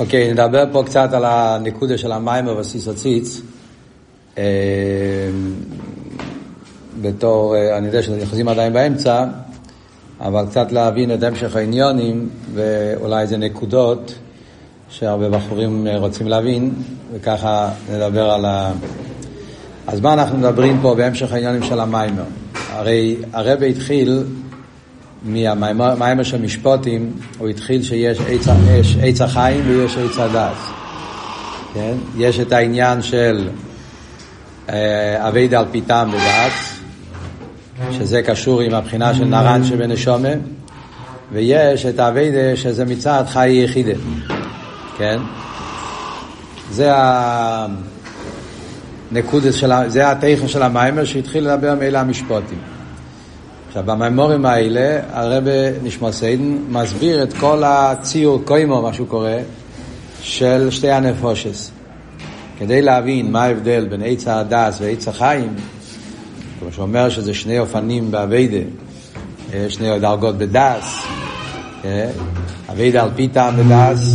אוקיי, נדבר פה קצת על הנקודה של המים בבסיס הציץ. אה, בתור, אה, אני יודע שאנחנו נכנסים עדיין באמצע, אבל קצת להבין את המשך העניונים ואולי איזה נקודות שהרבה בחורים אה, רוצים להבין, וככה נדבר על ה... אז מה אנחנו מדברים פה בהמשך העניונים של המיימר? הרי הרב התחיל מהמיימר של משפוטים, הוא התחיל שיש עץ החיים ויש עץ הדס. כן? יש את העניין של אה, אביידה על פיתם ודס, שזה קשור עם הבחינה של נרן שבנשומה, ויש את האביידה שזה מצד חי יחידה. כן? זה הנקודה של, זה התכן של המיימר שהתחיל לדבר מאלה המשפוטים. עכשיו, במימורים האלה, הרב נשמע סיידן מסביר את כל הציור קוימו, מה שהוא קורא, של שתי הנפושס. כדי להבין מה ההבדל בין עץ הדס ועץ החיים, כמו שאומר שזה שני אופנים באביידה, אה, שני דרגות בדס, אה, אביידה על פי טעם בדס,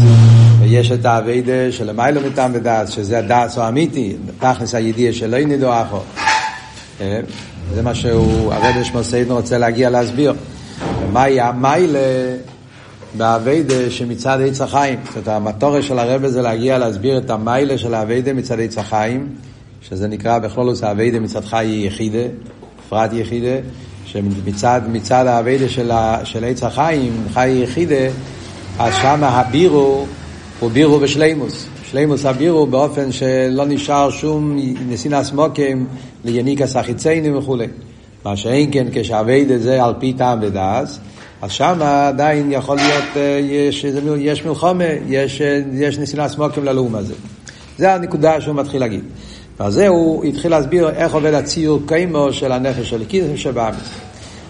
ויש את האביידה שלמיילו מטעם בדס, שזה הדס או אמיתי, תכלס הידיעה שלא ינידו אחו. זה מה שהוא, הרב שמוסיידן רוצה להגיע להסביר. ומהי המיילה באביידה שמצד עץ החיים. זאת אומרת, המטורת של הרב זה להגיע להסביר את המיילה של האביידה מצד עץ החיים, שזה נקרא בכלולוס האביידה מצד חי יחידה, פרט יחידה, שמצד מצד האביידה של, של עץ החיים, חי יחידה, אז שם הבירו הוא בירו בשלימוס. שלימוס הבירו באופן שלא נשאר שום נסינס מוקים ליניקס החיציינים וכולי. מה שאין כן כשאבייד את זה על פי טעם ודס, אז שם עדיין יכול להיות, אה, יש, יש מלחומה, יש, אה, יש נסינס מוקים ללאום הזה. זה הנקודה שהוא מתחיל להגיד. ועל זה הוא התחיל להסביר איך עובד הציור קיימו של הנפש של קיסם שבאמיס.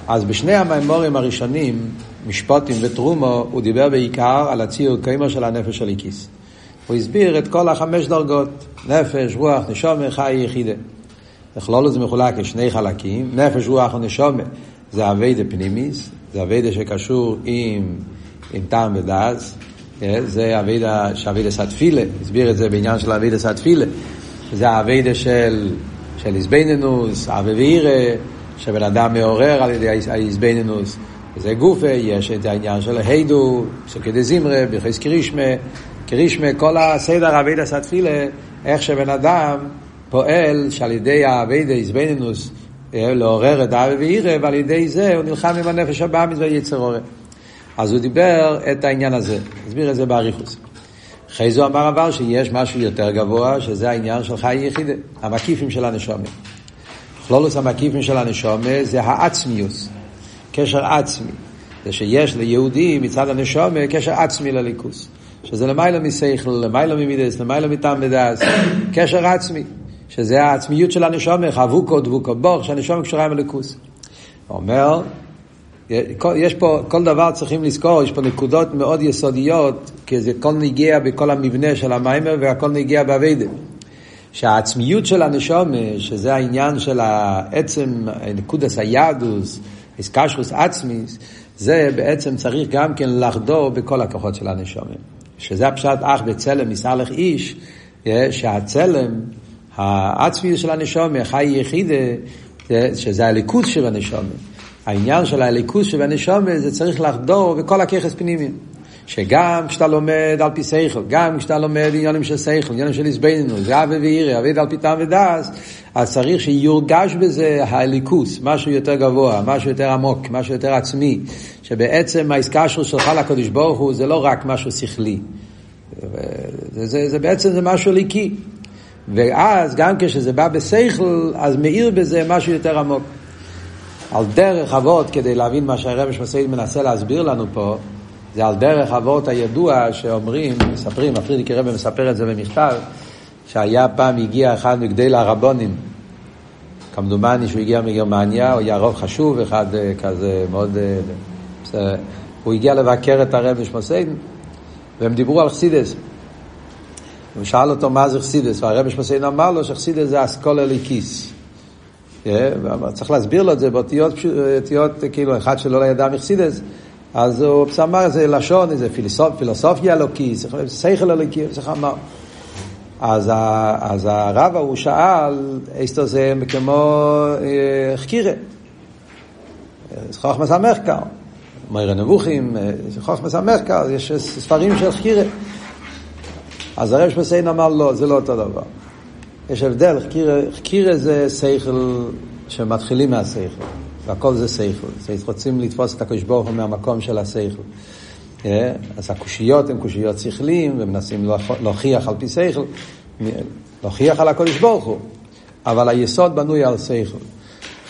אז בשני המימורים הראשונים, משפוטים ותרומו, הוא דיבר בעיקר על הציור קיימו של הנפש של איקיס. הוא הסביר את כל החמש דרגות, נפש, רוח, נשומה, חי, יחידה. לכלול זה מחולק לשני חלקים, נפש, רוח ונשומה. זה אביידה פנימיס, זה אביידה שקשור עם, עם טעם ודאז, אה, זה אביידה, שאביידה סטפילה, הסביר את זה בעניין של אביידה סטפילה, זה האביידה של, של איזבנינוס, אבי ואירא, שבן אדם מעורר על ידי האיזבנינוס, זה גופה, יש את העניין של ההידו, סוכי דזימרה, ברכי סקרישמה, קרישמה, כל הסדר אבידה סתפילה, איך שבן אדם פועל שעל ידי האבידה איזבנינוס אה, לעורר את האבי ואירא, ועל ידי זה הוא נלחם עם הנפש הבאמיס והיצר עורר. אז הוא דיבר את העניין הזה, הסביר את זה באריכוס. אחרי זה אמר אבל שיש משהו יותר גבוה, שזה העניין של חי יחידה, המקיפים של הנשומה. כלולוס המקיפים של הנשומה זה העצמיוס, קשר עצמי. זה שיש ליהודי מצד הנשומה קשר עצמי לליכוס. שזה למעלה מסייכל, למעלה ממידס, למעלה מטעם בדס, קשר עצמי, שזה העצמיות של הנשומר, חבוקו דבוקו בור, שהנשומר קשורה עם הליכוס. אומר, יש פה, כל דבר צריכים לזכור, יש פה נקודות מאוד יסודיות, כי זה כל נגיע בכל המבנה של המיימר והכל נגיע באביידה. שהעצמיות של הנשומר, שזה העניין של העצם, נקודס היהדוס, איסקשרוס עצמיס, זה בעצם צריך גם כן לחדור בכל הכוחות של הנשומר. שזה הפשט אח בצלם מסלח איש, אה, שהצלם, העצמיות של הנשומה, חי יחידה, אה, שזה הליכוז של הנשומה. העניין של הליכוז של הנשומה זה צריך לחדור בכל הככס פנימיים. שגם כשאתה לומד על פי שכל, גם כשאתה לומד עניינים של שכל, עניינים של עזבנו, זה אבי ואירי, אבי על פי טעם ודס, אז צריך שיורגש בזה הליכוס, משהו יותר גבוה, משהו יותר עמוק, משהו יותר עצמי, שבעצם ההסקשרות שלך לקדוש ברוך הוא זה לא רק משהו שכלי, זה, זה, זה בעצם זה משהו ליקי. ואז גם כשזה בא בשכל, אז מאיר בזה משהו יותר עמוק. על דרך אבות, כדי להבין מה שהרמש מסעיד מנסה להסביר לנו פה, זה על דרך אבות הידוע שאומרים, מספרים, הפרידיקי רבי מספר את זה במכתב, שהיה פעם, הגיע אחד מגדל הרבונים, כמדומני שהוא הגיע מגרמניה, הוא היה רוב חשוב, אחד אה, כזה מאוד... אה, הוא הגיע לבקר את הרב משמוסיידן, והם דיברו על חסידס. הוא שאל אותו מה זה חסידס, והרב משמוסיידן אמר לו שחסידס זה אסכולה ליקיס. אה, צריך להסביר לו את זה באותיות, כאילו, אחד שלא ידע מחסידס, אז הוא אמר איזה לשון, איזה פילוסופ, פילוסופיה אלוקי, שכל אלוקי, צריך אמר. אז, אז הרב ההוא שאל, איסטו זה כמו חקירה, חוכמס המחקר, מוירה נבוכים, חוכמס המחקר, יש ספרים של חקירה. אז הרב שמסיין אמר לא, זה לא אותו דבר. יש הבדל, חקירה זה שכל שמתחילים מהשכל, והכל זה שכל. רוצים לתפוס את הקדוש ברוך הוא מהמקום של השכל. אז הקושיות הן קושיות שכליים, ומנסים להוכיח על פי שכל, להוכיח על הקדוש ברוך הוא. אבל היסוד בנוי על שכל.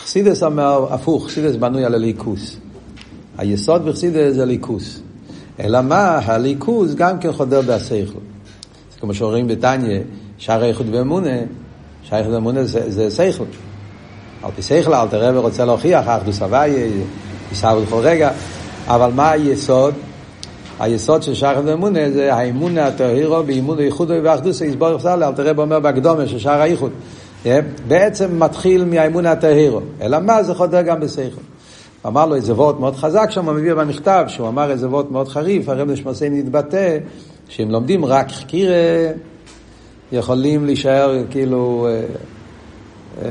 חסידס אומר הפוך, חסידס בנוי על הליכוס. היסוד בחסידס זה ליכוס. אלא מה, הליכוס גם כן חודר בהשכל. כמו שאומרים בתניא, שער איכות ואמונה, שער איכות ואמונה זה, זה. על פי שכל, אל תראה ורוצה להוכיח, אחדוס הוויה, יישאו בכל רגע, אבל מה היסוד? היסוד של שחר ואמונה זה האמונה הטהירו באימון הייחוד ואחדוס יסבור יפסל, אל תראה אומר בהקדומה של שער הייחוד. בעצם מתחיל מהאמון הטהירו, אלא מה זה חודר גם בשכל. אמר לו איזה וורט מאוד חזק שם, הוא מביא במכתב, שהוא אמר איזה וורט מאוד חריף, הרב נשמסיין התבטא, שאם לומדים רק חקירה, יכולים להישאר כאילו, אה, אה,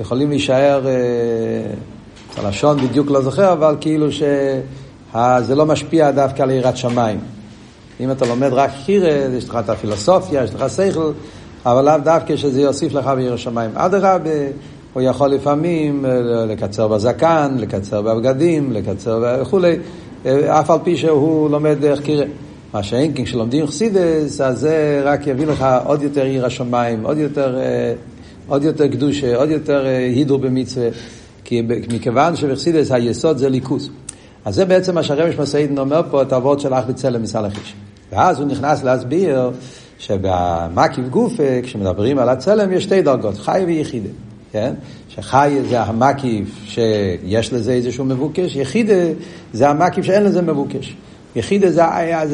יכולים להישאר, את אה, הלשון בדיוק לא זוכר, אבל כאילו שזה לא משפיע דווקא על יראת שמיים. אם אתה לומד רק חקירה, יש לך את הפילוסופיה, יש לך שכל, אבל לאו דווקא שזה יוסיף לך ביראת שמיים. אדרבה, הוא יכול לפעמים לקצר בזקן, לקצר בבגדים, לקצר וכולי, אף על פי שהוא לומד חקירה. מה שאין, כי כשלומדים חסידס, אז זה רק יביא לך עוד יותר עיר השמיים, עוד יותר, אה, עוד יותר קדושה, עוד יותר אה, הידור במצווה, כי מכיוון שבחסידס היסוד זה ליכוס. אז זה בעצם מה שהרמש מסעידן אומר פה, את האבות של אח בצלם מסל החיש. ואז הוא נכנס להסביר שבמקיף גופה, כשמדברים על הצלם, יש שתי דרגות, חי ויחידה. כן? שחי זה המקיף שיש לזה איזשהו מבוקש, יחידה זה המקיף שאין לזה מבוקש. יחידה זה,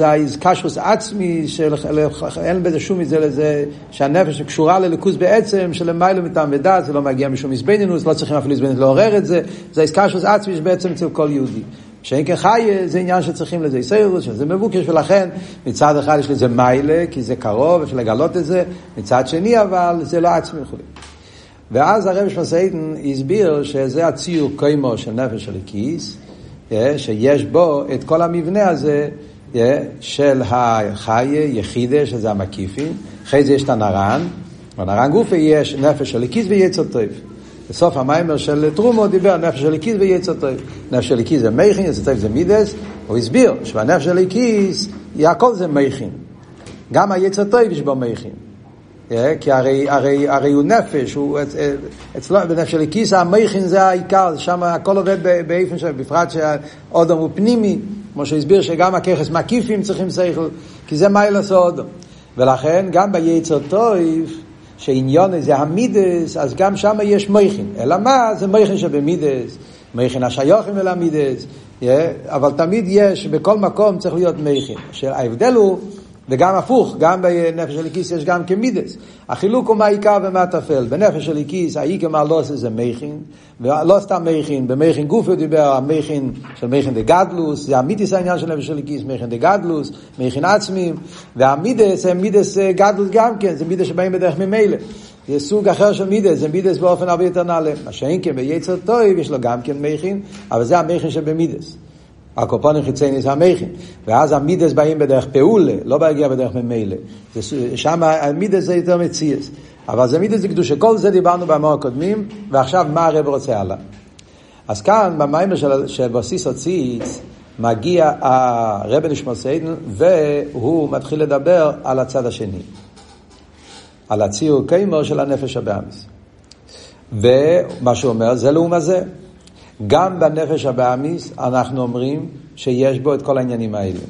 האיזקשוס עצמי, שאין בזה שום מזה לזה, שהנפש קשורה לליכוז בעצם, שלמיילא מטעם ודעת, זה לא מגיע משום איזבנינוס, לא צריכים אפילו איזבנינוס לעורר את זה, זה האיזקשוס עצמי שבעצם אצל כל יהודי. שאין כחי זה עניין שצריכים לזה איסיירוס, שזה מבוקש, ולכן מצד אחד יש לזה מיילה, כי זה קרוב, אפשר לגלות את זה, מצד שני אבל זה לא עצמי וכו'. ואז הרב שמסעידן הסביר שזה הציור קוימו של נפש הליקיס, שיש בו את כל המבנה הזה של החיה, יחידה, שזה המקיפים, אחרי זה יש את הנרן, בנרן גופה יש נפש של הליקיס ויצר טוב. בסוף המיימר של טרומו דיבר נפש של הליקיס ויצר טוב. נפש של הליקיס זה מייכין, יצר טוב זה מידס, הוא הסביר שבנפש של הליקיס, הכל זה מייכין. גם היצר טוב יש בו מייכין. כי הרי, הרי, הרי הוא נפש, הוא אצלו, בנפש של כיס המכין זה העיקר, שם הכל עובד באיפן שלו, בפרט שהאודום הוא פנימי, כמו שהסביר שגם הככס מקיפים צריכים שכל, כי זה מיילס האודום. ולכן גם ביצר טויף, שעניון זה המידס, אז גם שם יש מכין. אלא מה? זה מכין שבמידס, מכין השיוכים אל המידס, אבל תמיד יש, בכל מקום צריך להיות מכין. ההבדל הוא וגם הפוך, גם בנפש הליקיס יש גם כמידס. החילוק הוא מה העיקר ומה הטפל. בנפש הליקיס, העיקר מה לא עושה זה מייכין, ולא סתם מייכין, במייכין גוף הוא דיבר, המייכין של מייכין דה גדלוס, זה המיתיס העניין של נפש הליקיס, מייכין דה גדלוס, מייכין עצמיים, והמידס הם מידס אה, גדלוס גם כן, זה מידס שבאים בדרך ממילא. זה סוג אחר של מידס, זה מידס באופן הרבה יותר נעלה. מה שאין כן ביצר טוב, יש לו גם כן מייכין, אבל זה המייכין שבמידס. הקופונים חיצייני זה המכין. ואז המידס באים בדרך פעולה, לא בהגיע בדרך ממילא. שם המידס זה יותר מציאס. אבל זה מידס זה קדושה. כל זה דיברנו במאור הקודמים, ועכשיו מה הרב רוצה הלאה. אז כאן, במיימר של, בסיס הציץ, מגיע הרב נשמע סיידן, והוא מתחיל לדבר על הצד השני. על הציור קיימו של הנפש הבאמיס. ומה שהוא אומר, זה לעומת זה. גם בנפש הבאמיס אנחנו אומרים שיש בו את כל העניינים האלה.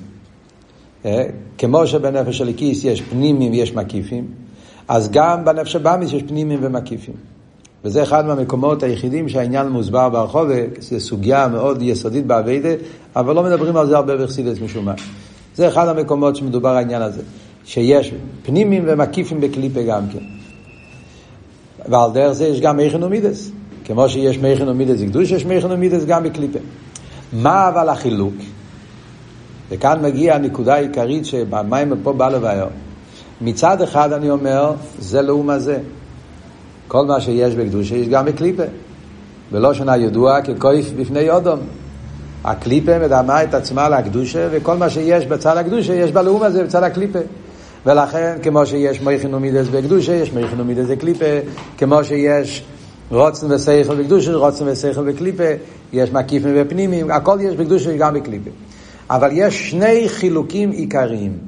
אה, כמו שבנפש הליקיס יש פנימים ויש מקיפים, אז גם בנפש הבאמיס יש פנימים ומקיפים. וזה אחד מהמקומות היחידים שהעניין מוסבר ברחוב, זו סוגיה מאוד יסודית באביידה, אבל לא מדברים על זה הרבה בחסידס משום מה. זה אחד המקומות שמדובר העניין הזה, שיש פנימים ומקיפים בקליפה גם כן. ועל דרך זה יש גם איכן ומידס. כמו שיש מייכן ומידס קדוש, יש מייכן ומידס גם בקליפה. מה אבל החילוק? וכאן מגיעה הנקודה העיקרית שבמים פה בא לבאר. מצד אחד אני אומר, זה לאום הזה. כל מה שיש בקדושה יש גם בקליפה. ולא שנה ידוע כקויף בפני יודום. הקליפה מדמה את עצמה לקדושה, וכל מה שיש בצד הקדושה יש בלאום הזה בצד הקליפה. ולכן, כמו שיש מייכין ומידס בקדושה, יש מייכין ומידס בקליפה, כמו שיש רוצן ושכל בקדושה, רוצן ושכל בקליפה, יש מקיפים ופנימיים, הכל יש בקדושה וגם בקליפה. אבל יש שני חילוקים עיקריים.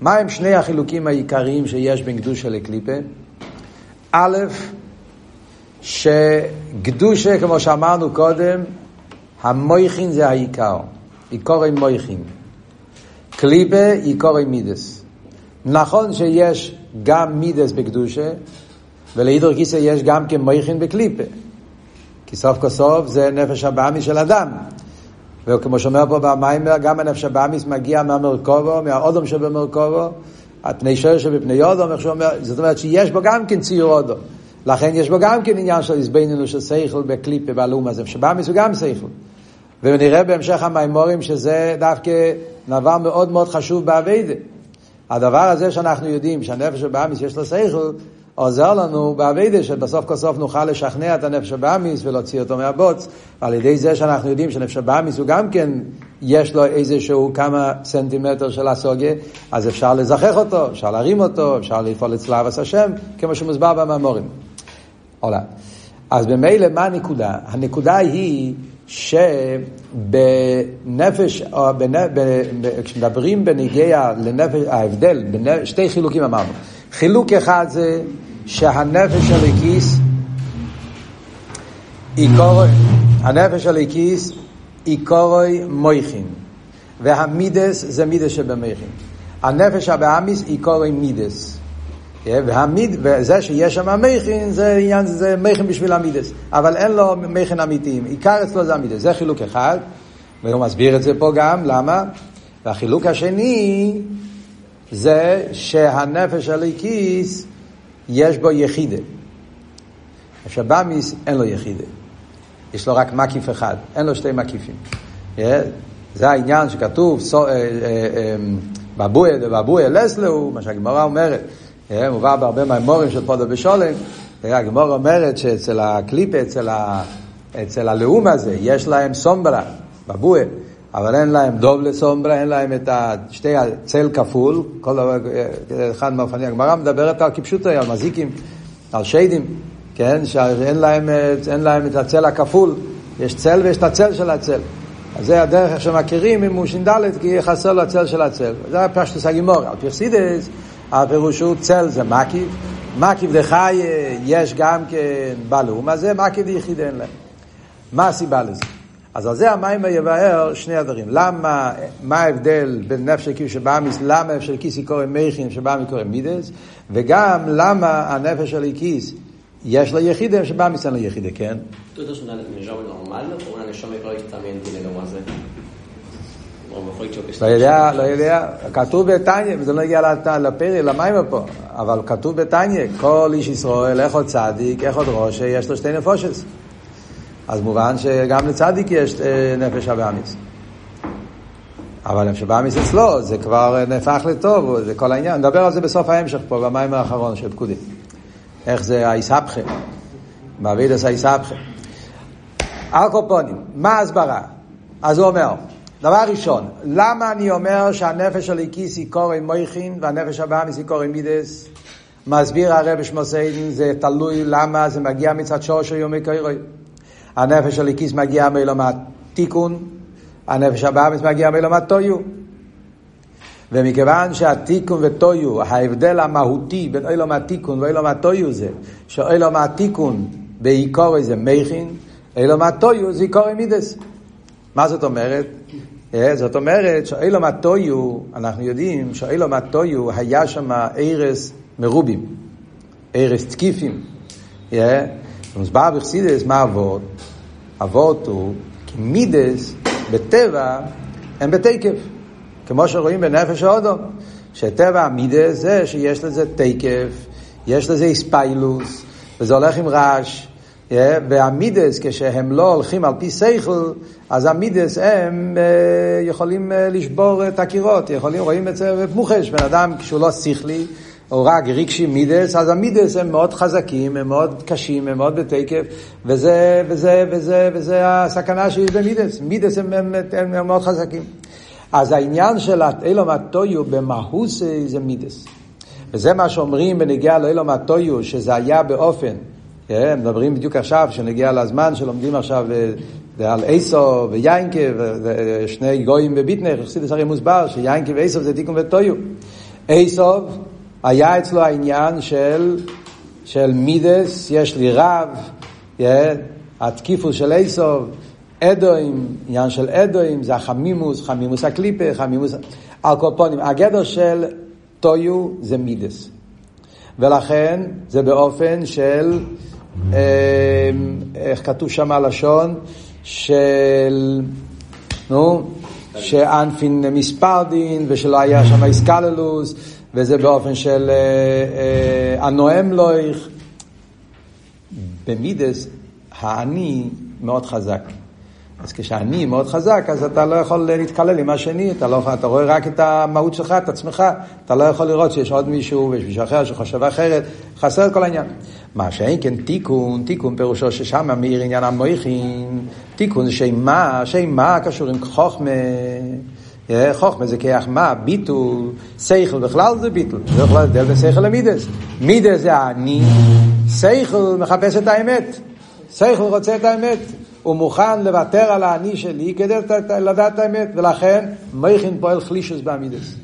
מה הם שני החילוקים העיקריים שיש בין קדושה לקליפה? א', שקדושה, כמו שאמרנו קודם, המויכין זה העיקר, עיקורי מויכין. קליפה, עיקורי מידס. נכון שיש גם מידס בקדושה, ולעידור כיסא יש גם כמויכין בקליפה. כי סוף כל סוף זה נפש הבאמי של אדם. וכמו שאומר פה במיימר, גם הנפש הבאמיס מגיע מהמרכובו, מהאודום שבמרכובו, הפני שוער שבפני אודום, איך שהוא אומר, זאת אומרת שיש בו גם כן ציור אודום. לכן יש בו גם כן עניין של הזבננו של סייכל בקליפה בעלום הזה, שבאמיס הוא גם סייכל. ונראה בהמשך המיימורים שזה דווקא דבר מאוד מאוד חשוב באביידה. הדבר הזה שאנחנו יודעים שהנפש הבאמיס יש לו סייכל, עוזר לנו באביידה שבסוף כל סוף נוכל לשכנע את הנפש הבאמיס ולהוציא אותו מהבוץ. ועל ידי זה שאנחנו יודעים שנפש הבאמיס הוא גם כן, יש לו איזשהו כמה סנטימטר של הסוגיה, אז אפשר לזכח אותו, אפשר להרים אותו, אפשר לפעול אצל אבס השם, כמו שמוסבר במאמורים. עולה. אז במילא מה הנקודה? הנקודה היא שבנפש, או בנ... כשמדברים בנגיע לנפש, ההבדל, בנפש, שתי חילוקים אמרנו. חילוק אחד זה שהנפש הליקיס עיקורוי, הנפש הליקיס עיקורוי מויכין והמידס זה מידס שבמויכין. הנפש הבאמיס עיקורוי מידס. והמיד, וזה שיש שם מייכין זה עניין, זה מייכין בשביל המידס. אבל אין לו מייכין אמיתיים. עיקר אצלו זה המידס, זה חילוק אחד. והוא מסביר את זה פה גם, למה? והחילוק השני זה שהנפש הליקיס יש בו יחידה. השבאמיס אין לו יחידה. יש לו רק מקיף אחד, אין לו שתי מקיפים. זה העניין שכתוב, בבויה דבבויה לסלו, מה שהגמרא אומרת, מובא בהרבה מהמורים של פודו בשולם, הגמרא אומרת שאצל הקליפה, אצל, ה, אצל הלאום הזה, יש להם סומברה, בבויה. אבל אין להם דוב לסומברה, אין להם את שתי הצל כפול, כל דבר, אחד מהאופנים, הגמרא מדברת על כפשוטו, על מזיקים, על שדים, כן, שאין להם, להם את הצל הכפול, יש צל ויש את הצל של הצל. אז זה הדרך איך שמכירים אם הוא ש"ד, כי חסר לו הצל של הצל. זה הפשטוס הגימור. על פרסידס, הפירוש הוא צל זה מקיף, מקיף דחי יש גם כן בלום, אז זה מקיף דיחיד אין להם. מה הסיבה לזה? אז על זה המים יבאר שני הדברים. למה, מה ההבדל בין נפש כיס שבאמיס, למה נפש של כיס היא קורא מייכין, שבאמיס קורא מידס, וגם למה הנפש של כיס יש לו יחידה, שבאמיס אין לו יחידה, כן? לא יודע, לא יודע, כתוב בתניא, וזה לא הגיע לפרי, למים פה, אבל כתוב בתניא, כל איש ישראל, איך עוד צדיק, איך עוד ראש, יש לו שתי נפושס. אז מובן שגם לצדיק יש אה, נפש הבאמיס. אבל נפש הבאמיס אצלו, זה כבר נהפך לטוב, זה כל העניין. נדבר על זה בסוף ההמשך פה, במים האחרון של פקודי. איך זה האיסבכה, באבידס האיסבכה. ארקופונים, מה ההסברה? אז הוא אומר, דבר ראשון, למה אני אומר שהנפש של איקיס היא קורא מויכין והנפש הבאמיס היא קורא מידס? מסביר הרב שמוסיידן, זה תלוי למה זה מגיע מצד שור של יומי קורא. הנפש הליקיס מגיע מעולם התיקון, הנפש הבאמיס מגיע מעולם הטויו. ומכיוון שהתיקון וטויו, ההבדל המהותי בין עולם התיקון ועולם הטויו זה, שעולם התיקון בעיקור זה מכין, עולם הטויו זה עיקור מידס. מה זאת אומרת? אה, זאת אומרת שעולם הטויו, אנחנו יודעים שעולם הטויו היה שם ערס מרובים, ערס תקיפים. אה, מוסבר בחסידס מה אבות? אבות הוא כי מידס בטבע הם בתקף. כמו שרואים בנפש האודו, שטבע המידס זה שיש לזה תקף, יש לזה איספיילוס, וזה הולך עם רעש, והמידס, כשהם לא הולכים על פי שכל, אז המידס הם יכולים לשבור את הקירות, יכולים, רואים את זה במוחש, בן אדם כשהוא לא שכלי, או רק רגשי מידס, אז המידס הם מאוד חזקים, הם מאוד קשים, הם מאוד בתקף, וזה, וזה, וזה, וזה הסכנה שיש במידס. מידס הם, הם, הם, הם מאוד חזקים. אז העניין של אילום הטויו במהוס זה מידס. וזה מה שאומרים בנגיעה לאילום הטויו, שזה היה באופן, כן, מדברים בדיוק עכשיו, שנגיע לזמן שלומדים עכשיו אה, על איסו ויינקה, ושני גויים בביטנר, חסידס הרי מוסבר שיינקה ואיסו זה תיקון וטויו. איסו היה אצלו העניין של, של מידס, יש לי רב, yeah, התקיפוס של איסוב, אדוים, עניין של אדוים, זה החמימוס, חמימוס הקליפה, חמימוס... על כל פונים, הגדר של טויו זה מידס. ולכן זה באופן של, אה, איך כתוב שם הלשון? של, נו, שאנפין מספרדין ושלא היה שם איסקללוס וזה באופן של אה, אה, הנואם לויך. במידס, האני מאוד חזק. אז כשאני מאוד חזק, אז אתה לא יכול להתקלל עם השני, אתה, לא, אתה רואה רק את המהות שלך, את עצמך, אתה לא יכול לראות שיש עוד מישהו ויש מישהו אחר שחושב אחרת, חסר את כל העניין. מה שאין כן תיקון, תיקון פירושו ששם מאיר עניין המויכין, תיקון שמה, שמה קשור עם חוכמה. חוכמה זה כיח מה, ביטול, שכל בכלל זה ביטול. זה יכול להבדל בין שכל למידס. מידס זה אני, שכל מחפש את האמת. שכל רוצה את האמת. הוא מוכן לוותר על האני שלי כדי לדעת את האמת, ולכן מייכין פועל חלישוס בעמידס.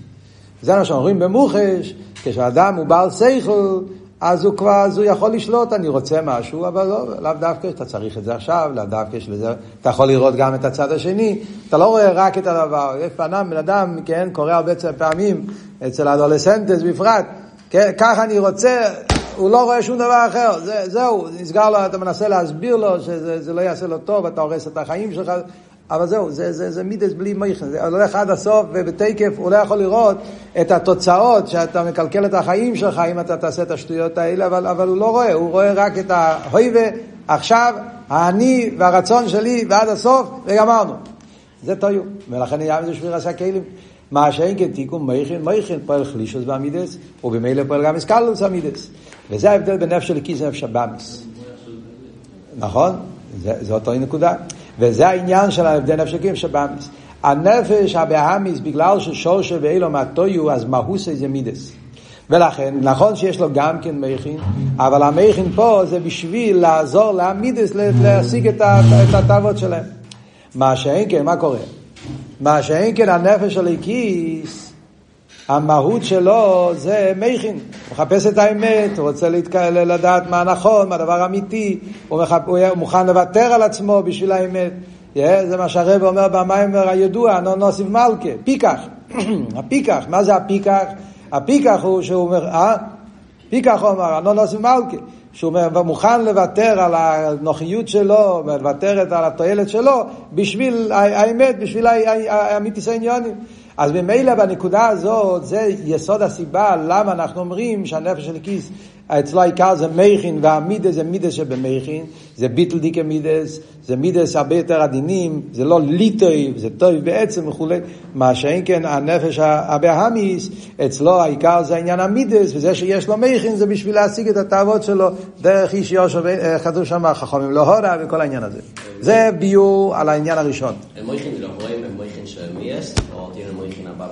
זה מה רואים במוחש, כשאדם הוא בעל שכל, אז הוא כבר, אז הוא יכול לשלוט, אני רוצה משהו, אבל לא, לאו דווקא אתה צריך את זה עכשיו, לאו דווקא שלזה, אתה יכול לראות גם את הצד השני, אתה לא רואה רק את הדבר, יש פעם בן אדם, כן, קורה הרבה פעמים, אצל האדולסנטס בפרט, כן, ככה אני רוצה, הוא לא רואה שום דבר אחר, זה, זהו, נסגר לו, אתה מנסה להסביר לו שזה לא יעשה לו טוב, אתה הורס את החיים שלך, אבל זהו, זה, זה, זה מידס בלי מייכן, זה הולך עד הסוף ובתקף הוא לא יכול לראות את התוצאות שאתה מקלקל את החיים שלך אם אתה תעשה את השטויות האלה, אבל, אבל הוא לא רואה, הוא רואה רק את ההויבה, עכשיו, האני והרצון שלי ועד הסוף, וגמרנו. זה טויו, ולכן נהיה מזה שבירה עשה כלים. מה שאין כן תיקון מייכן, מייכן פועל חלישוס בעמידס, ובמילא פועל גם אסקלוס עמידס. וזה ההבדל בין נפש הליקיס לנפש הבאמיס. נכון? זה, זה אותו נקודה. וזה העניין של ההבדל נפש הליקיס שבאמיס. הנפש הבאמיס, בגלל ששורשה ואילו מהטויו, אז מהוסי זה מידס. ולכן, נכון שיש לו גם כן מייכין, אבל המייכין פה זה בשביל לעזור לעמידס להשיג את התאוות שלהם. מה שאין כן, מה קורה? מה שאין כן הנפש הליקיס, המהות שלו זה מייכין. מחפש את האמת, הוא רוצה להתקל, לדעת מה נכון, מה הדבר אמיתי, הוא, מחפ... הוא מוכן לוותר על עצמו בשביל האמת. Yeah, זה מה שהרב אומר במיימר הידוע, נו נוסיף מלכה, פיקח. הפיקח, מה זה הפיקח? הפיקח הוא שהוא אומר, אה? פיקח הוא נו נוסיף מלכה. שהוא מוכן לוותר על הנוחיות שלו, לוותר על התועלת שלו, בשביל האמת, בשביל האמיתיס העניונים. אז ממילא בנקודה הזאת, זה יסוד הסיבה למה אנחנו אומרים שהנפש של כיס אצלו העיקר זה מייכין, והמידס זה מידס שבמייכין, זה ביטל דיקה מידס, זה מידס הרבה יותר עדינים, זה לא ליטוי, זה טוב בעצם וכולי, מה שאין כן הנפש הבהמיס, אצלו העיקר זה עניין המידס, וזה שיש לו מייכין זה בשביל להשיג את התאוות שלו דרך איש יושב, כתוב שם חכמים לא הורה וכל העניין הזה. זה ביור על העניין הראשון. מייכין לא רואים, מייכין של מייס, או תהיה מייכין הבא.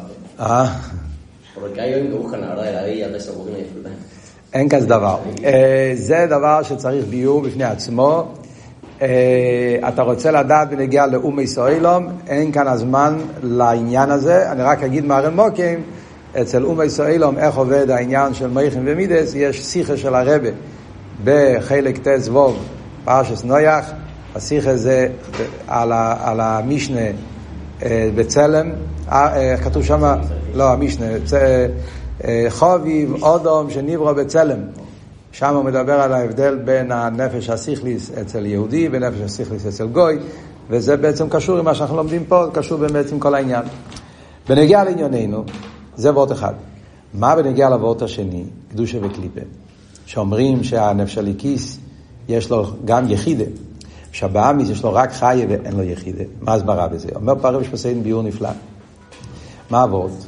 Porque hay hoy que buscan la verdad de la vida, de disfrutan. אין כזה דבר. זה דבר שצריך ביור בפני עצמו. אתה רוצה לדעת בנגיעה לאום ישראלום, אין כאן הזמן לעניין הזה. אני רק אגיד מהרמוקים, אצל אום ישראלום, איך עובד העניין של מייכם ומידס, יש שיחה של הרבה בחלק ט' ווב, פרשס נויח. השיחה זה על, על המשנה בצלם, כתוב שם, לא, המשנה, חוביב, אודום, שנברא בצלם. שם הוא מדבר על ההבדל בין הנפש הסיכליס אצל יהודי ונפש הסיכליס אצל גוי, וזה בעצם קשור עם מה שאנחנו לומדים פה, קשור באמת עם כל העניין. בנגיע לענייננו, זה וורט אחד. מה בנגיע לוורט השני? קדושה וקליפה. שאומרים שהנפש הליקיס יש לו גם יחידה. שבאמיס יש לו רק חיה ואין לו יחידה. מה הסברה בזה? אומר פרם משפסיין ביור נפלא. מה אבות?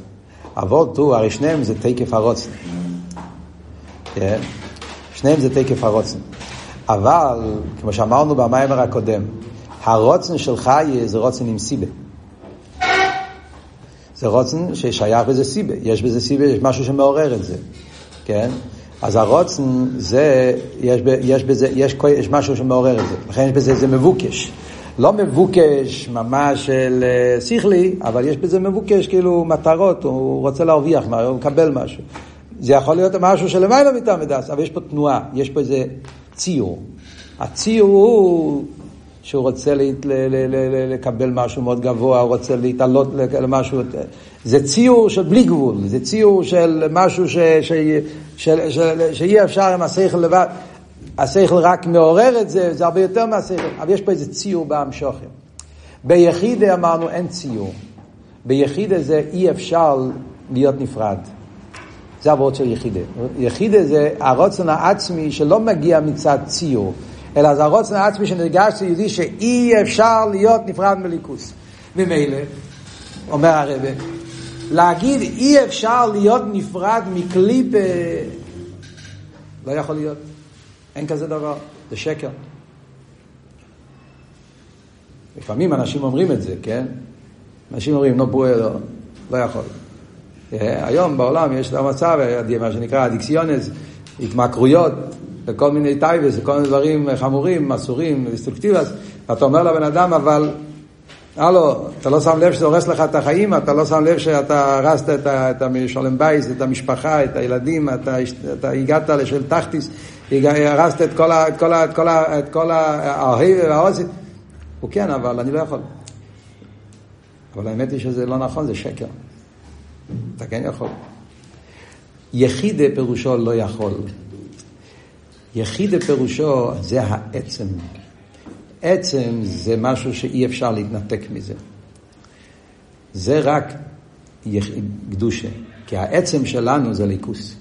אבות הוא, הרי שניהם זה תקף הרוצן. כן? שניהם זה תקף הרוצן. אבל, כמו שאמרנו במיימר הקודם, הרוצן של חיה זה רוצן עם סיבה. זה רוצן ששייך בזה סיבה. יש בזה סיבה, יש משהו שמעורר את זה. כן? אז הרוצן זה, יש, יש בזה, יש, יש משהו שמעורר את זה. לכן יש בזה, זה מבוקש. לא מבוקש ממש של אה, שכלי, אבל יש בזה מבוקש כאילו מטרות, הוא רוצה להרוויח, הוא מקבל משהו. זה יכול להיות משהו שלמעלה מטעם ודס, אבל יש פה תנועה, יש פה איזה ציור. הציור הוא שהוא רוצה להת, ל, ל, ל, לקבל משהו מאוד גבוה, הוא רוצה להתעלות למשהו, זה ציור של בלי גבול, זה ציור של משהו ש, ש, ש, ש, שאי אפשר עם השכל לבד. השכל רק מעורר את זה, זה הרבה יותר מהשכל, אבל יש פה איזה ציור בהמשוכם. ביחידה אמרנו אין ציור. ביחידה זה אי אפשר להיות נפרד. זה עבוד של יחידה. יחידה זה הרוצן העצמי שלא מגיע מצד ציור, אלא זה הרוצן העצמי שנרגש ליהודי שאי אפשר להיות נפרד מליכוס. ממילא, אומר הרבה, להגיד אי אפשר להיות נפרד מקליפה, לא יכול להיות. אין כזה דבר, זה שקר. לפעמים אנשים אומרים את זה, כן? אנשים אומרים, נו בואי, לא, לא יכול. אה, היום בעולם יש את המצב, מה שנקרא adicciones, התמכרויות לכל מיני תאוות, לכל מיני דברים חמורים, אסורים, destructivos, ואתה אומר לבן אדם, אבל, הלו, אתה לא שם לב שזה הורס לך את החיים, אתה לא שם לב שאתה הרסת את, את השלום בייס, את המשפחה, את הילדים, אתה, אתה הגעת לשאול תחתיס, הרסת את כל ה... את כל ה... את כל ה... את כל. הוא כן, אבל אני לא יכול. אבל האמת היא שזה לא נכון, זה שקר. אתה כן יכול. יחידה פירושו לא יכול. יחידה פירושו זה העצם. עצם זה משהו שאי אפשר להתנתק מזה. זה רק קדושה. כי העצם שלנו זה ליכוס.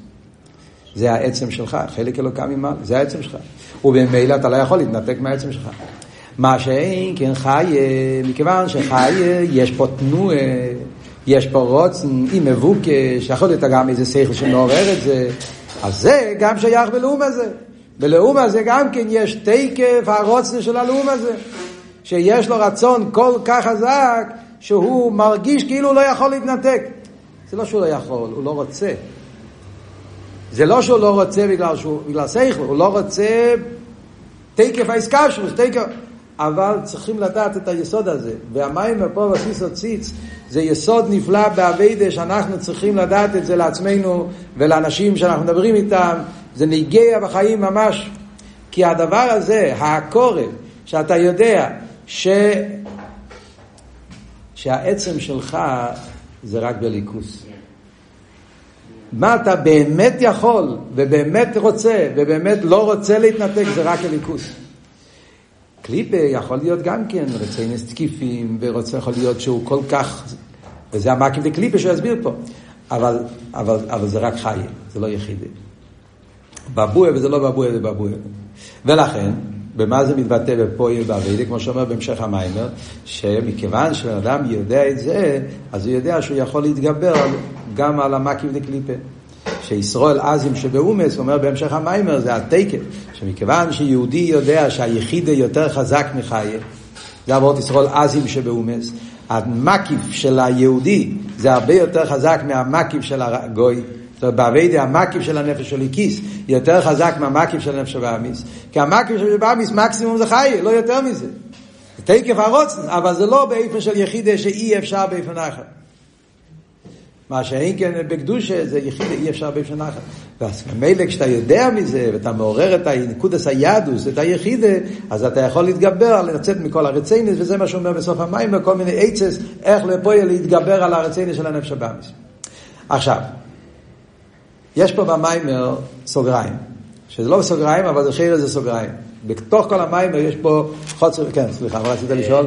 זה העצם שלך, חלק אלוקה ממעל, זה העצם שלך. ובמילא אתה לא יכול להתנתק מהעצם שלך. מה שאין כן חי, מכיוון שחי, יש פה תנועה, יש פה רוצן, היא מבוקש, יכול להיות גם איזה שכל שמעורר את זה, אז זה גם שייך בלאום הזה. בלאום הזה גם כן יש תקף הרוצן של הלאום הזה, שיש לו רצון כל כך חזק, שהוא מרגיש כאילו הוא לא יכול להתנתק. זה לא שהוא לא יכול, הוא לא רוצה. זה לא שהוא לא רוצה בגלל שהוא, בגלל שכל, הוא לא רוצה תקף העסקה שלו, תקף... אבל צריכים לדעת את היסוד הזה. והמים פה בסיסו ציץ זה יסוד נפלא באביידה שאנחנו צריכים לדעת את זה לעצמנו ולאנשים שאנחנו מדברים איתם. זה נגיע בחיים ממש. כי הדבר הזה, העקורת, שאתה יודע ש... שהעצם שלך זה רק בליכוס. מה אתה באמת יכול, ובאמת רוצה, ובאמת לא רוצה להתנתק, זה רק הליכוס. קליפה יכול להיות גם כן רצינס תקיפים, ורוצה יכול להיות שהוא כל כך, וזה המקים דקליפה שהוא יסביר פה. אבל, אבל, אבל זה רק חי, זה לא יחידי. בבויה וזה לא בבויה, זה בבויה. ולכן, במה זה מתבטא בפועל בעבידה, כמו שאומר בהמשך המיימר, שמכיוון שבן אדם יודע את זה, אז הוא יודע שהוא יכול להתגבר גם על המקים דקליפה. שישראל עזים שבאומס, אומר בהמשך המיימר, זה התקף, שמכיוון שיהודי יודע שהיחידה יותר חזק מחיה, זה עבוד ישראל עזים שבאומס, המקיף של היהודי זה הרבה יותר חזק מהמקיף של הגוי. זאת אומרת, באביידה המקיף של הנפש של איקיס יותר חזק מהמקיף של הנפש של באמיס. כי המקיף של באמיס מקסימום זה חי, לא יותר מזה. זה תקף הרוצן, אבל זה לא באיפה של יחידה שאי אפשר באיפה נחת. מה שאין כן בקדושה זה יחיד אי אפשר באופן אחר. ואז ממילא כשאתה יודע מזה ואתה מעורר את הנקודס היהדוס, את היחידה, אז אתה יכול להתגבר, לצאת מכל הרציינס, וזה מה שאומר בסוף המים, וכל מיני עצס, איך לפועל להתגבר על הרציינס של הנפש הבאמיס. עכשיו, יש פה במיימר סוגריים, שזה לא סוגריים, אבל זה חיר זה סוגריים. בתוך כל המים יש פה חוצר, כן, סליחה, מה רצית לשאול?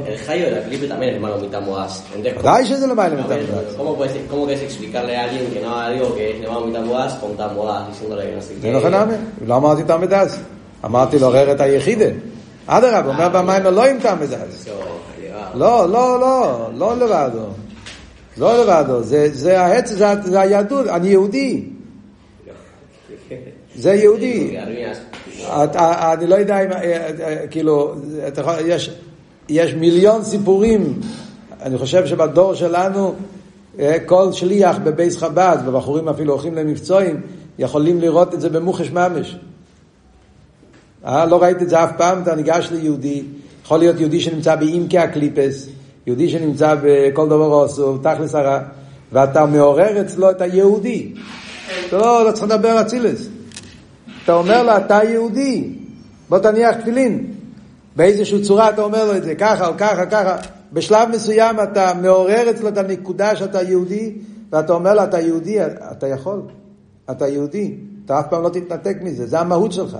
ודאי שזה למעלה mitad Moaz. ¿Cómo puedes explicarle a alguien que no algo que es hermano mitad Moaz con mitad Moaz diciéndole que no sé qué? זה נכון, לא אמרתי תמד אז. אמרתי לעורר את היחידה. אדרבה, אומר במים לא ימתם בזה. לא, לא, לא, לא לבדו. לא לבדו, זה היהדות, אני יהודי. זה יהודי. אני לא יודע אם, כאילו, יש, מיליון סיפורים, אני חושב שבדור שלנו, כל שליח בבייס חב"ד, ובחורים אפילו הולכים למבצועים, יכולים לראות את זה במוחש ממש. אה, לא ראיתי את זה אף פעם, אתה ניגש ליהודי, יכול להיות יהודי שנמצא באימקי הקליפס, יהודי שנמצא בכל דבר עושו, תכלס הרע, ואתה מעורר אצלו את היהודי. אתה לא, לא צריך לדבר אצילס. אתה אומר לו, אתה יהודי, בוא תניח תפילין. באיזושהי צורה אתה אומר לו את זה, ככה או ככה, ככה. בשלב מסוים אתה מעורר אצלו את הנקודה שאתה יהודי, ואתה אומר לו, אתה יהודי, אתה יכול. אתה יהודי. אתה אף פעם לא תתנתק מזה, זה המהות שלך.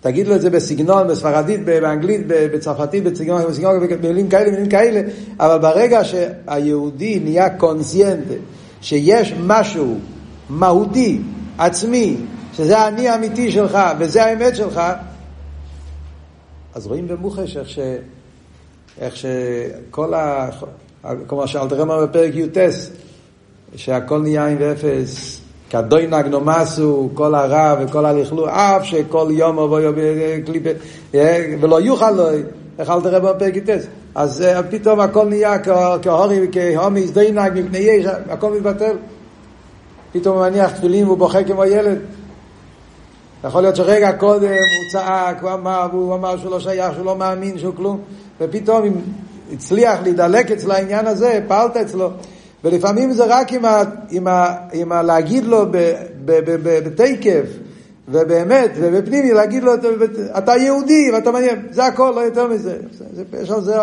תגיד לו את זה בסגנון, בספרדית, באנגלית, בצרפתית, בסגנון, בסגנון, במילים כאלה, במילים כאלה, אבל ברגע שהיהודי נהיה קונסיינט, שיש משהו מהותי, עצמי, שזה האני האמיתי שלך, וזה האמת שלך, אז רואים במוחש איך ש... איך שכל ה... כמו שאלתר אמר בפרק י"ט, שהכל נהיה עם ואפס, כדוי נגנומסו, כל הרע וכל הלכלו, אף שכל יום אבוא קליפה, ולא יוכל לו, איך אל תראה בפרק י"ט. אז פתאום הכל נהיה כהורי וכהומי הזדינג מפני יש, הכל מתבטל. פתאום הוא מניח תפילין והוא בוכה כמו ילד. יכול להיות שרגע קודם הוא צעק, הוא אמר, והוא אמר שהוא לא שייך, שהוא לא מאמין, שהוא כלום, ופתאום אם הצליח להידלק אצל העניין הזה, פעלת אצלו. ולפעמים זה רק עם, ה, עם, ה, עם ה, להגיד לו בתקף, ובאמת, ובפנימי, להגיד לו, אתה יהודי ואתה מעניין, זה הכל, לא יותר מזה. יש על זה,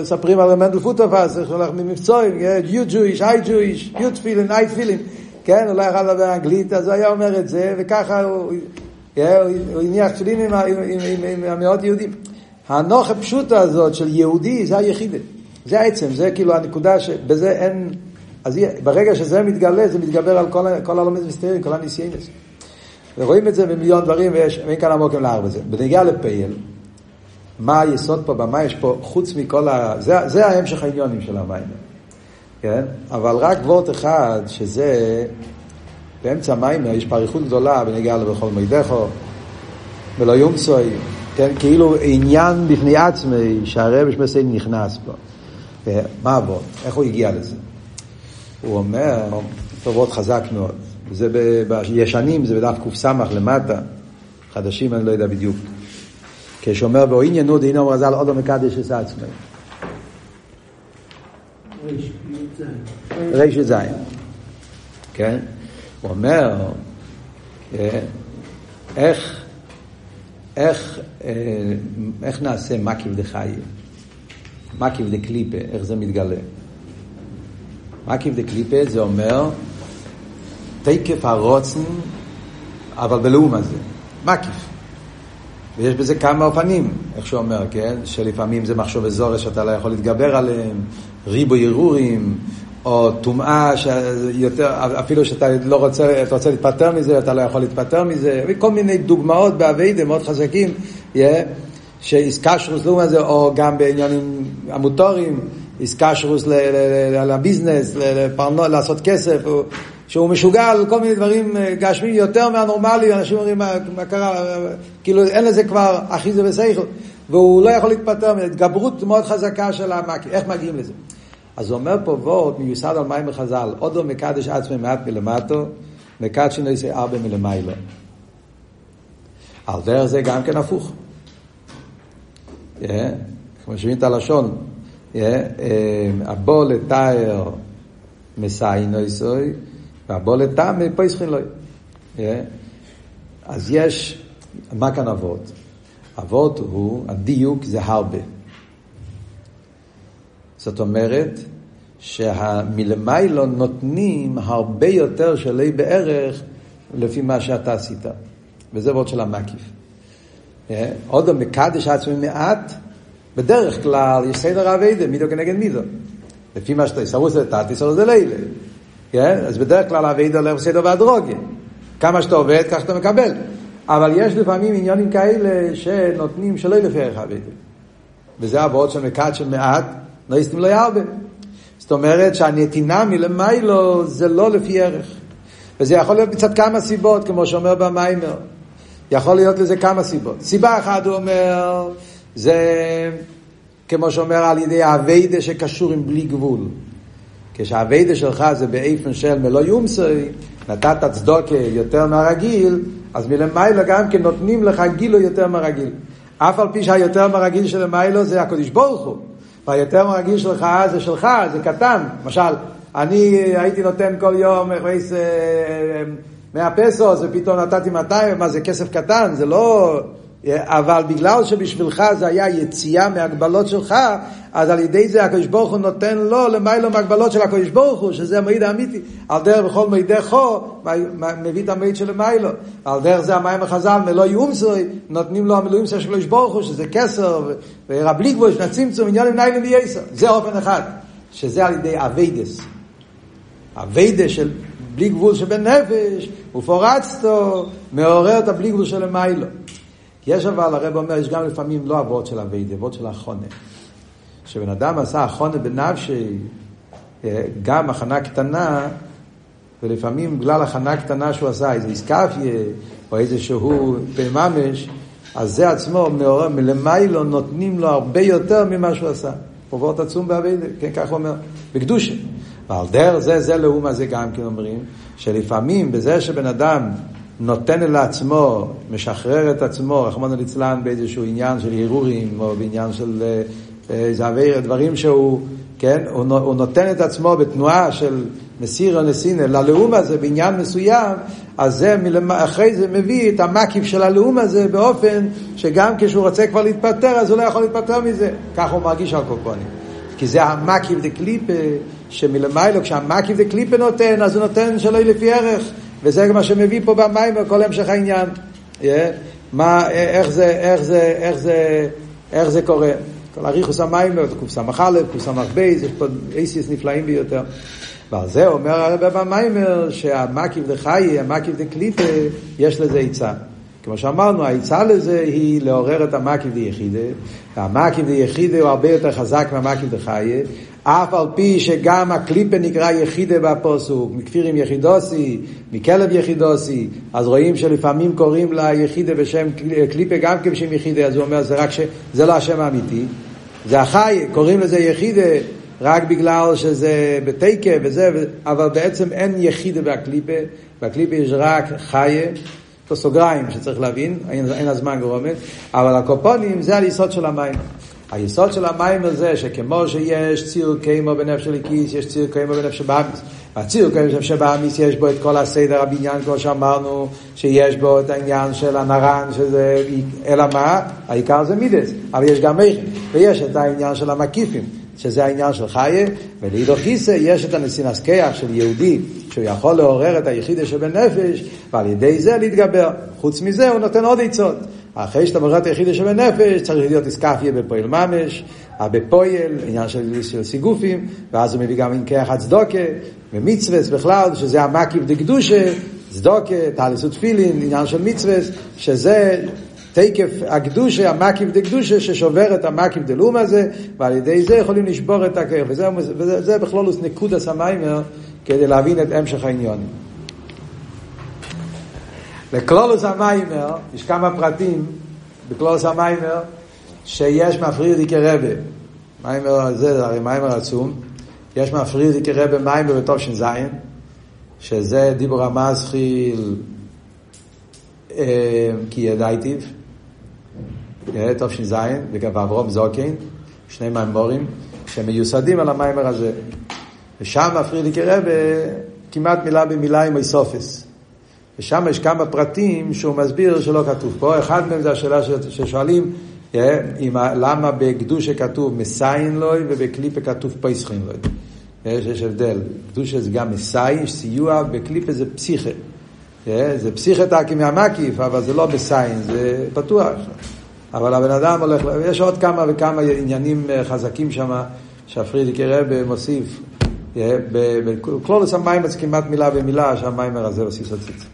מספרים על מנדל פוטרפס, איך הולך ממבצועים, you Jewish, I Jewish, you feeling, I feeling, כן, לא יכול לדבר אנגלית, אז הוא היה אומר את זה, וככה הוא, הוא הניח תפילין עם, המאות יהודים. הנוח הפשוטה הזאת של יהודי, זה היחידה. זה העצם, זה כאילו הנקודה שבזה אין... אז ברגע שזה מתגלה, זה מתגבר על כל, הלומד מסתרים, כל הניסיינס. ורואים את זה במיליון דברים, ויש, ואין כאן עמוקים לארבע זה. בנגיעה לפייל, מה היסוד פה, במה יש פה, חוץ מכל ה... זה, זה ההמשך העניונים של המים. כן? אבל רק וורט אחד, שזה באמצע המים, יש פה אריכות גדולה בנגיעה לבכל מידךו, ולא יומצוי, כן? כאילו עניין בפני עצמי שהרבש בסדר נכנס פה. מה עבוד? איך הוא הגיע לזה? הוא אומר, טובות חזק מאוד. זה בישנים, זה בדף קס למטה, חדשים אני לא יודע בדיוק. כשאומר בו עניינו דהינו אומר ז"ל עוד מקדש את. ריש זין. כן? הוא אומר, אה, איך, איך, אה, איך נעשה מקיף? מקיף דה קליפה, איך זה מתגלה? מקיף דה קליפה זה אומר תקף הרוצן, אבל בלאום הזה. מקיף. ויש בזה כמה אופנים, איך שהוא אומר, כן? שלפעמים זה מחשוב אזורי שאתה לא יכול להתגבר עליהם, ריבו ערעורים, או טומאה אפילו שאתה לא רוצה, אתה רוצה להתפטר מזה, אתה לא יכול להתפטר מזה, וכל מיני דוגמאות באביידה מאוד חזקים, yeah, שאיסקשרוס לעומת זה, או גם בעניינים המוטורים, איסקשרוס לביזנס, לעשות כסף, שהוא משוגע על כל מיני דברים אה, גשמים יותר מהנורמלי, אנשים אומרים מה, מה קרה, כאילו אין לזה כבר אחי זה וסייכל, והוא לא יכול להתפטר, התגברות מאוד חזקה של המקי, איך מגיעים לזה? אז הוא אומר פה וורט מיוסד על מים וחז"ל, עודו מקדש עצמי מעט מלמטו, מקדשי נעשה ארבע מלמיילו. על דרך זה גם כן הפוך. כמו שמבין את הלשון, הבוא לתאר מסיינו והבוא לטעם פויסחין לו. אז יש, מה כאן אבות? אבות הוא, הדיוק זה הרבה. זאת אומרת שהמלמיילו נותנים הרבה יותר שלי בערך לפי מה שאתה עשית. וזה וורד של המקיף. עוד מקדש עצמי מעט, בדרך כלל יש סדר אביידה, מידו כנגד מידו. לפי מה שאתה יסרוס לתת, יסרוס ללילה. כן? אז בדרך כלל אביידה הולך בסדר והדרוגיה. כמה שאתה עובד, כך שאתה מקבל. אבל יש לפעמים עניונים כאלה שנותנים שלא לפי ערך אביידה. וזה אבות של מקדשן מעט, לא יסתים לו ירבה. זאת אומרת שהנתינה מלמיילו זה לא לפי ערך. וזה יכול להיות מצד כמה סיבות, כמו שאומר במיימר. יכול להיות לזה כמה סיבות. סיבה אחת הוא אומר, זה כמו שאומר על ידי האביידה שקשור עם בלי גבול. כשהאביידה שלך זה באיפן של מלוא יומסוי, נתת צדוקה יותר מהרגיל, אז מלמיילו גם כן נותנים לך גילו יותר מהרגיל. אף על פי שהיותר מהרגיל של למיילו זה הקדוש ברוך הוא. והיותר מהרגיל שלך זה שלך, זה קטן. למשל, אני הייתי נותן כל יום, איך 100 פסו, זה פתאום נתתי 200, מה זה כסף קטן, זה לא... אבל בגלל שבשבילך זה היה יציאה מהגבלות שלך, אז על ידי זה הקדוש ברוך הוא נותן לו למיילו מהגבלות של הקדוש ברוך הוא, שזה המעיד האמיתי. על דרך בכל מידי חו, מביא את המעיד של מיילו. על דרך זה המים החז"ל, מלא יומסוי, נותנים לו המילואים של הקדוש ברוך הוא, שזה כסר, ורבלי גבוה, שנצמצום, עניין עם ניילם וייסר. זה אופן אחד, שזה על ידי אביידס. אביידס של בלי גבול שבנפש, ופורצתו, מעורר את הבלי גבול של המיילו. יש אבל, הרב אומר, יש גם לפעמים לא אבות של אביידה, אבות של החונה. כשבן אדם עשה החונה בנפשי, אה, גם הכנה קטנה, ולפעמים בגלל הכנה קטנה שהוא עשה, איזה איסקפיה, או איזה שהוא בממש, אז זה עצמו מעורר, מלמיילו נותנים לו הרבה יותר ממה שהוא עשה. פרוות עצום באביידה, כן, כך הוא אומר, בקדושה. ועל דרך זה, זה לאום הזה גם כן אומרים, שלפעמים בזה שבן אדם נותן לעצמו, משחרר את עצמו, רחמנא ליצלן, באיזשהו עניין של הרהורים, או בעניין של אה, איזה אוויר, דברים שהוא, כן, הוא, נותן את עצמו בתנועה של מסיר או נסינא ללאום הזה בעניין מסוים, אז זה אחרי זה מביא את המקיף של הלאום הזה באופן שגם כשהוא רוצה כבר להתפטר, אז הוא לא יכול להתפטר מזה. ככה הוא מרגיש על קופונים. כי זה המקיף דה קליפה, שמלמיילו, כשהמקיף דה קליפה נותן, אז הוא נותן שלא לפי ערך. וזה מה שמביא פה במים וכל המשך העניין. מה, איך זה, איך זה, איך זה, איך זה קורה. כל אריכוס המים, קס"א, קס"ב, יש פה אייסיס נפלאים ביותר. ועל זה אומר הרבה במיימר שהמקיף דחי, המקיף דקליפה, יש לזה עצה. כמו שאמרנו, העצה לזה היא לעורר את המקיף דיחידה, והמקיף דיחידה הוא הרבה יותר חזק מהמקיף דחי, אף על פי שגם הקליפה נקרא יחידה בפוסוק, מכפירים יחידוסי, מכלב יחידוסי, אז רואים שלפעמים קוראים ליחידה בשם קליפה גם כן בשם יחידה, אז הוא אומר, זה רק ש... זה לא השם האמיתי, זה החי, קוראים לזה יחידה רק בגלל שזה בתקה וזה, אבל בעצם אין יחידה בקליפה, בקליפה יש רק חיה, פה סוגריים שצריך להבין, אין, אין הזמן גורמת, אבל הקופונים זה היסוד של המים. היסוד של המים זה שכמו שיש ציר קיימו בנפש הליקיס, יש ציר קיימו בנפש הבאמיס. הציר קיימו בנפש הבאמיס יש בו את כל הסדר הבניין, כמו שאמרנו, שיש בו את העניין של הנרן, שזה, אלא מה? העיקר זה מידס, אבל יש גם מייכן, ויש את העניין של המקיפים. שזה העניין של חיה, ולעידו חיסא יש את הנסינס כיח של יהודי, שהוא יכול לעורר את היחידה שבנפש, ועל ידי זה להתגבר. חוץ מזה הוא נותן עוד עצות. אחרי שאתה מורד את היחידה שבנפש, צריך להיות איסקפיה בפועל ממש, בפועל, עניין של, של סיגופים, ואז הוא מביא גם עם כיח הצדוקה, ומצווס בכלל, שזה המקיף דקדושה, צדוקה, תהליסות פילין, עניין של מצווס, שזה תקף הקדושה, המקיף דקדושה, ששובר את המקיף דלום הזה, ועל ידי זה יכולים לשבור את הכרך. וזה, וזה זה בכלולוס נקודס המיימר, כדי להבין את המשך העניון. לקלולוס המיימר, יש כמה פרטים בכללות המאמר, שיש מפריערדיקער רבי. מאמר הזה, הרי מאמר עצום. יש מפריערדיקער רבי מאמר בתש"ז, שזה דיבור המתחיל כי ידעתיו. תש"ז, וגם אברהם זקן, שני מאמרים, שמיוסדים על המאמר הזה. ושם פריערדיקער רבי כמעט מילה במילה עם איסופס. ושם יש כמה פרטים שהוא מסביר שלא כתוב פה. אחד מהם זה השאלה ששואלים, עם, למה בקדושה כתוב מסיין לוי ובקליפה כתוב פייסחין לוי. יש, יש הבדל. קדושה זה גם מסיין, סיוע, בקליפה זה פסיכה. זה פסיכה תקי מהמקיף, אבל זה לא מסיין, זה פתוח. אבל הבן אדם הולך, יש עוד כמה וכמה עניינים אה, חזקים שם, שהפרידיקי רב מוסיף. בכלולוס המים כמעט מילה במילה, שהמיימר הזה עושה סוציץ.